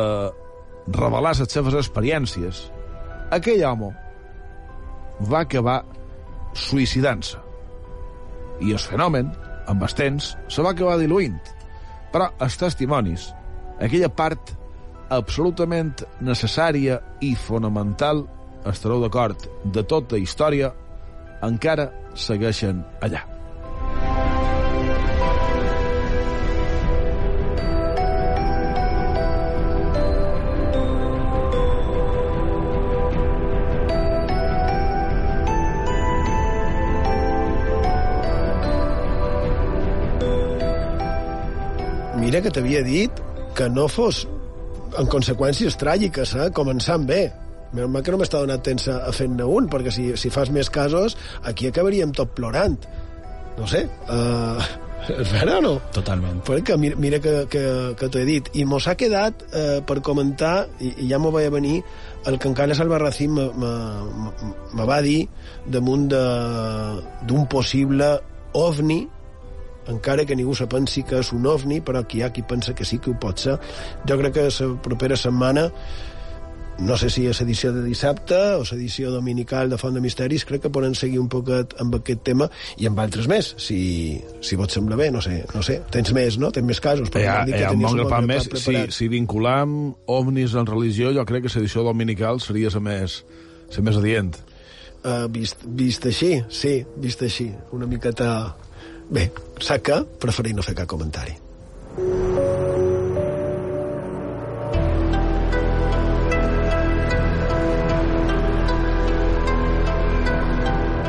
revelar les seves experiències, aquell home va acabar suïcidant-se. I el fenomen, amb el temps, se va acabar diluint. Però els testimonis, aquella part absolutament necessària i fonamental, estareu d'acord, de tota història, encara segueixen allà. Mira que t'havia dit que no fos en conseqüències tràgiques, eh? començant bé. Menys mal que no m'està donant temps a, fer-ne un, perquè si, si fas més casos, aquí acabaríem tot plorant. No sé, uh, és vera o no? Totalment. Perquè mira, mira que, que, que t'ho he dit. I mos ha quedat eh, per comentar, i, i ja m'ho vaig a venir, el que encara Albarracín me, me, me, me va dir damunt d'un possible ovni encara que ningú se pensi que és un ovni, però que hi ha qui pensa que sí que ho pot ser. Jo crec que la propera setmana no sé si és edició de dissabte o l'edició dominical de Font de Misteris, crec que poden seguir un poquet amb aquest tema i amb altres més, si, si vos sembla bé, no sé, no sé. Tens més, no? Tens més casos. Hi ha, hi ha un bon grapat més. Si, preparat. si vinculam ovnis en religió, jo crec que l'edició dominical seria la més, la més adient. Uh, vist, vist així, sí, vist així. Una miqueta... Bé, que preferir no fer cap comentari.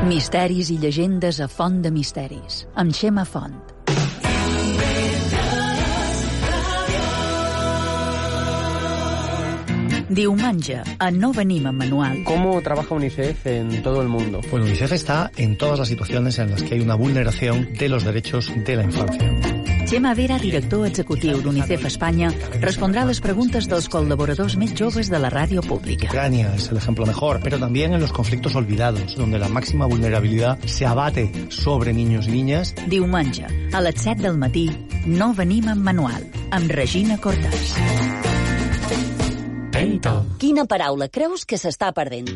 Misteris i llegendes a Font de Misteris, amb Xema Font. Diumenge, a No venim amb manual. ¿Cómo trabaja UNICEF en todo el mundo? Pues UNICEF está en todas las situaciones en las que hay una vulneración de los derechos de la infancia. Xema Vera, director executiu d'UNICEF Espanya, respondrà a les preguntes dels col·laboradors més joves de la ràdio pública. Ucrania es el ejemplo mejor, pero también en los conflictos olvidados, donde la máxima vulnerabilidad se abate sobre niños y niñas. Diumenge, a les 7 del matí, No venim amb manual, amb Regina Cortàs. Penta. Quina paraula creus que s'està perdent?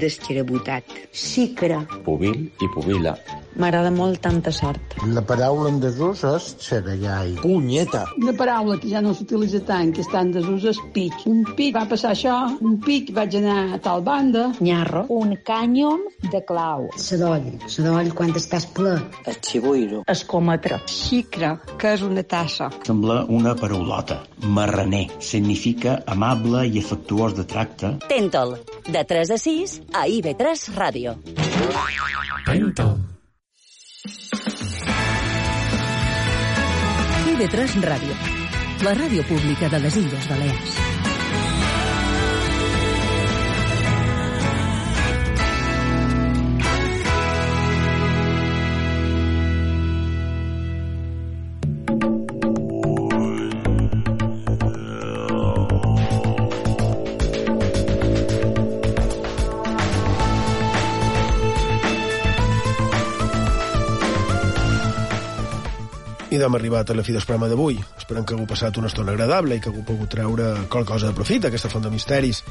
Desxerabotat. Xicra. Pubil i pubila. M'agrada molt tanta sort. La paraula en desús és xerallai. Punyeta. Una paraula que ja no s'utilitza tant, que està en desús, és pic. Un pic va passar això, un pic vaig anar a tal banda. Nyarro. Un cànyom de clau. Sadoll. Sadoll quan estàs ple. El xibuiro. Escòmetre. Xicra, que és una tassa. Sembla una paraulota. Marraner. Significa amable i afectuós de tracte. Tentol. De 3 a 6 a IB3 Ràdio. Tentol. IB3 Ràdio, la ràdio pública de les Illes Balears. I d'hem arribat a la fi del programa d'avui. Esperem que hagueu passat una estona agradable i que hagueu pogut treure qualque cosa de profit d'aquesta font de misteris.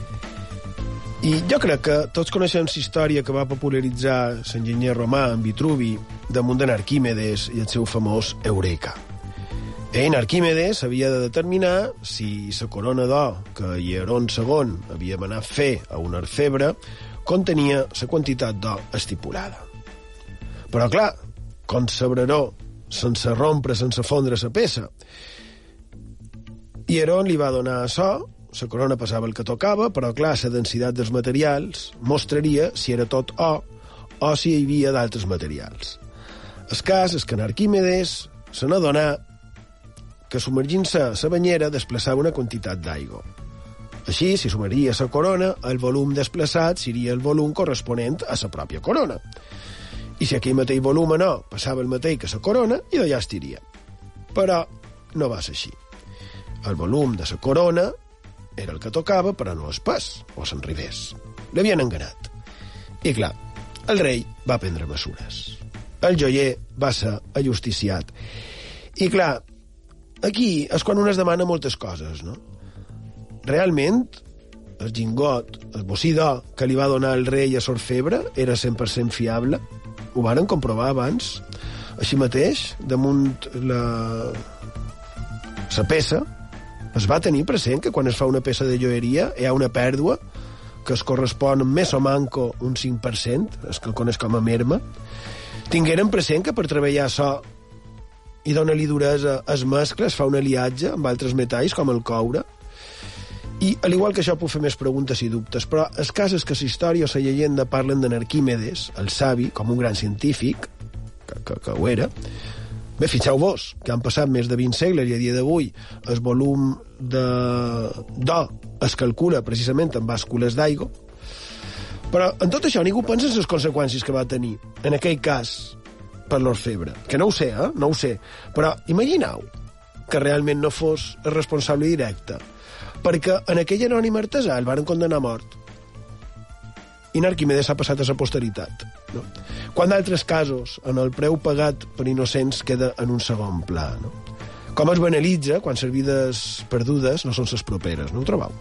I jo crec que tots coneixem la història que va popularitzar l'enginyer romà en Vitruvi damunt d'en Arquímedes i el seu famós Eureka. En Arquímedes havia de determinar si la corona d'or que Hieron II havia manat fer a un orfebre contenia la quantitat d'or estipulada. Però, clar, com sabreró, sense rompre, sense fondre la peça. Hieron li va donar açò, la corona passava el que tocava, però, clar, la densitat dels materials mostraria si era tot o o si hi havia d'altres materials. El cas és que en Arquímedes se n'adonà que submergint-se a la banyera desplaçava una quantitat d'aigua. Així, si sumaria la corona, el volum desplaçat seria el volum corresponent a la pròpia corona. I si aquell mateix volum no, passava el mateix que la corona i d'allà estiria. Però no va ser així. El volum de la corona era el que tocava, però no es pas, o s'enribés. L'havien enganat. I clar, el rei va prendre mesures. El joier va ser ajusticiat. I clar, aquí és quan un es demana moltes coses, no? Realment, el gingot, el bocí d'or que li va donar el rei a Sorfebre era 100% fiable? Ho varen comprovar abans? Així mateix, damunt la, la peça, es va tenir present que quan es fa una peça de joieria hi ha una pèrdua que es correspon més o manco un 5%, es que el coneix com a merma, tingueren present que per treballar això i donar-li duresa es mescla, es fa un aliatge amb altres metalls com el coure, i, al igual que això, puc fer més preguntes i dubtes, però el cas és que la història o la llegenda parlen de Arquímedes, el savi, com un gran científic, que, que, que ho era, Bé, fixeu-vos que han passat més de 20 segles i a dia d'avui el volum de d'or es calcula precisament amb bàscules d'aigua, però en tot això ningú pensa en les conseqüències que va tenir, en aquell cas, per l'orfebre. Que no ho sé, eh? No ho sé. Però imagineu que realment no fos el responsable directe, perquè en aquell anònim artesà el van condenar a mort i Arquimedes s'ha passat a la posteritat. No? Quan d'altres casos, en el preu pagat per innocents queda en un segon pla. No? Com es banalitza quan les vides perdudes no són les properes, no ho trobeu?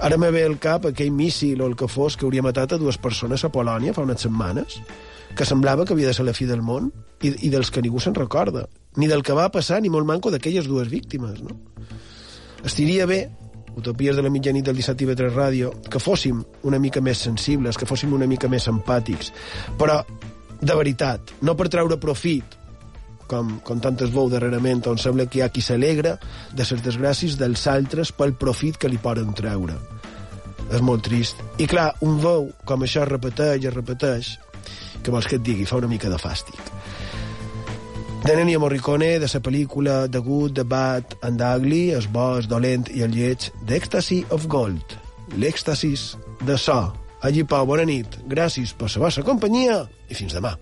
Ara me ve al cap aquell míssil o el que fos que hauria matat a dues persones a Polònia fa unes setmanes, que semblava que havia de ser la fi del món i, i dels que ningú se'n recorda, ni del que va passar ni molt manco d'aquelles dues víctimes. No? Estiria bé Utopies de la mitjanit del 17 i 3 Ràdio, que fóssim una mica més sensibles, que fóssim una mica més empàtics, però de veritat, no per treure profit, com, com tantes veu darrerament, on sembla que hi ha qui s'alegra de les desgràcies dels altres pel profit que li poden treure. És molt trist. I clar, un veu com això es repeteix, es repeteix, que vols que et digui, fa una mica de fàstic de Ennio Morricone, de la pel·lícula The Good, The Bad and the Ugly, el bo, el dolent i el lleig, d'Ecstasy of Gold, l'èxtasis de so. Allí, Pau, bona nit, gràcies per la vostra companyia i fins demà.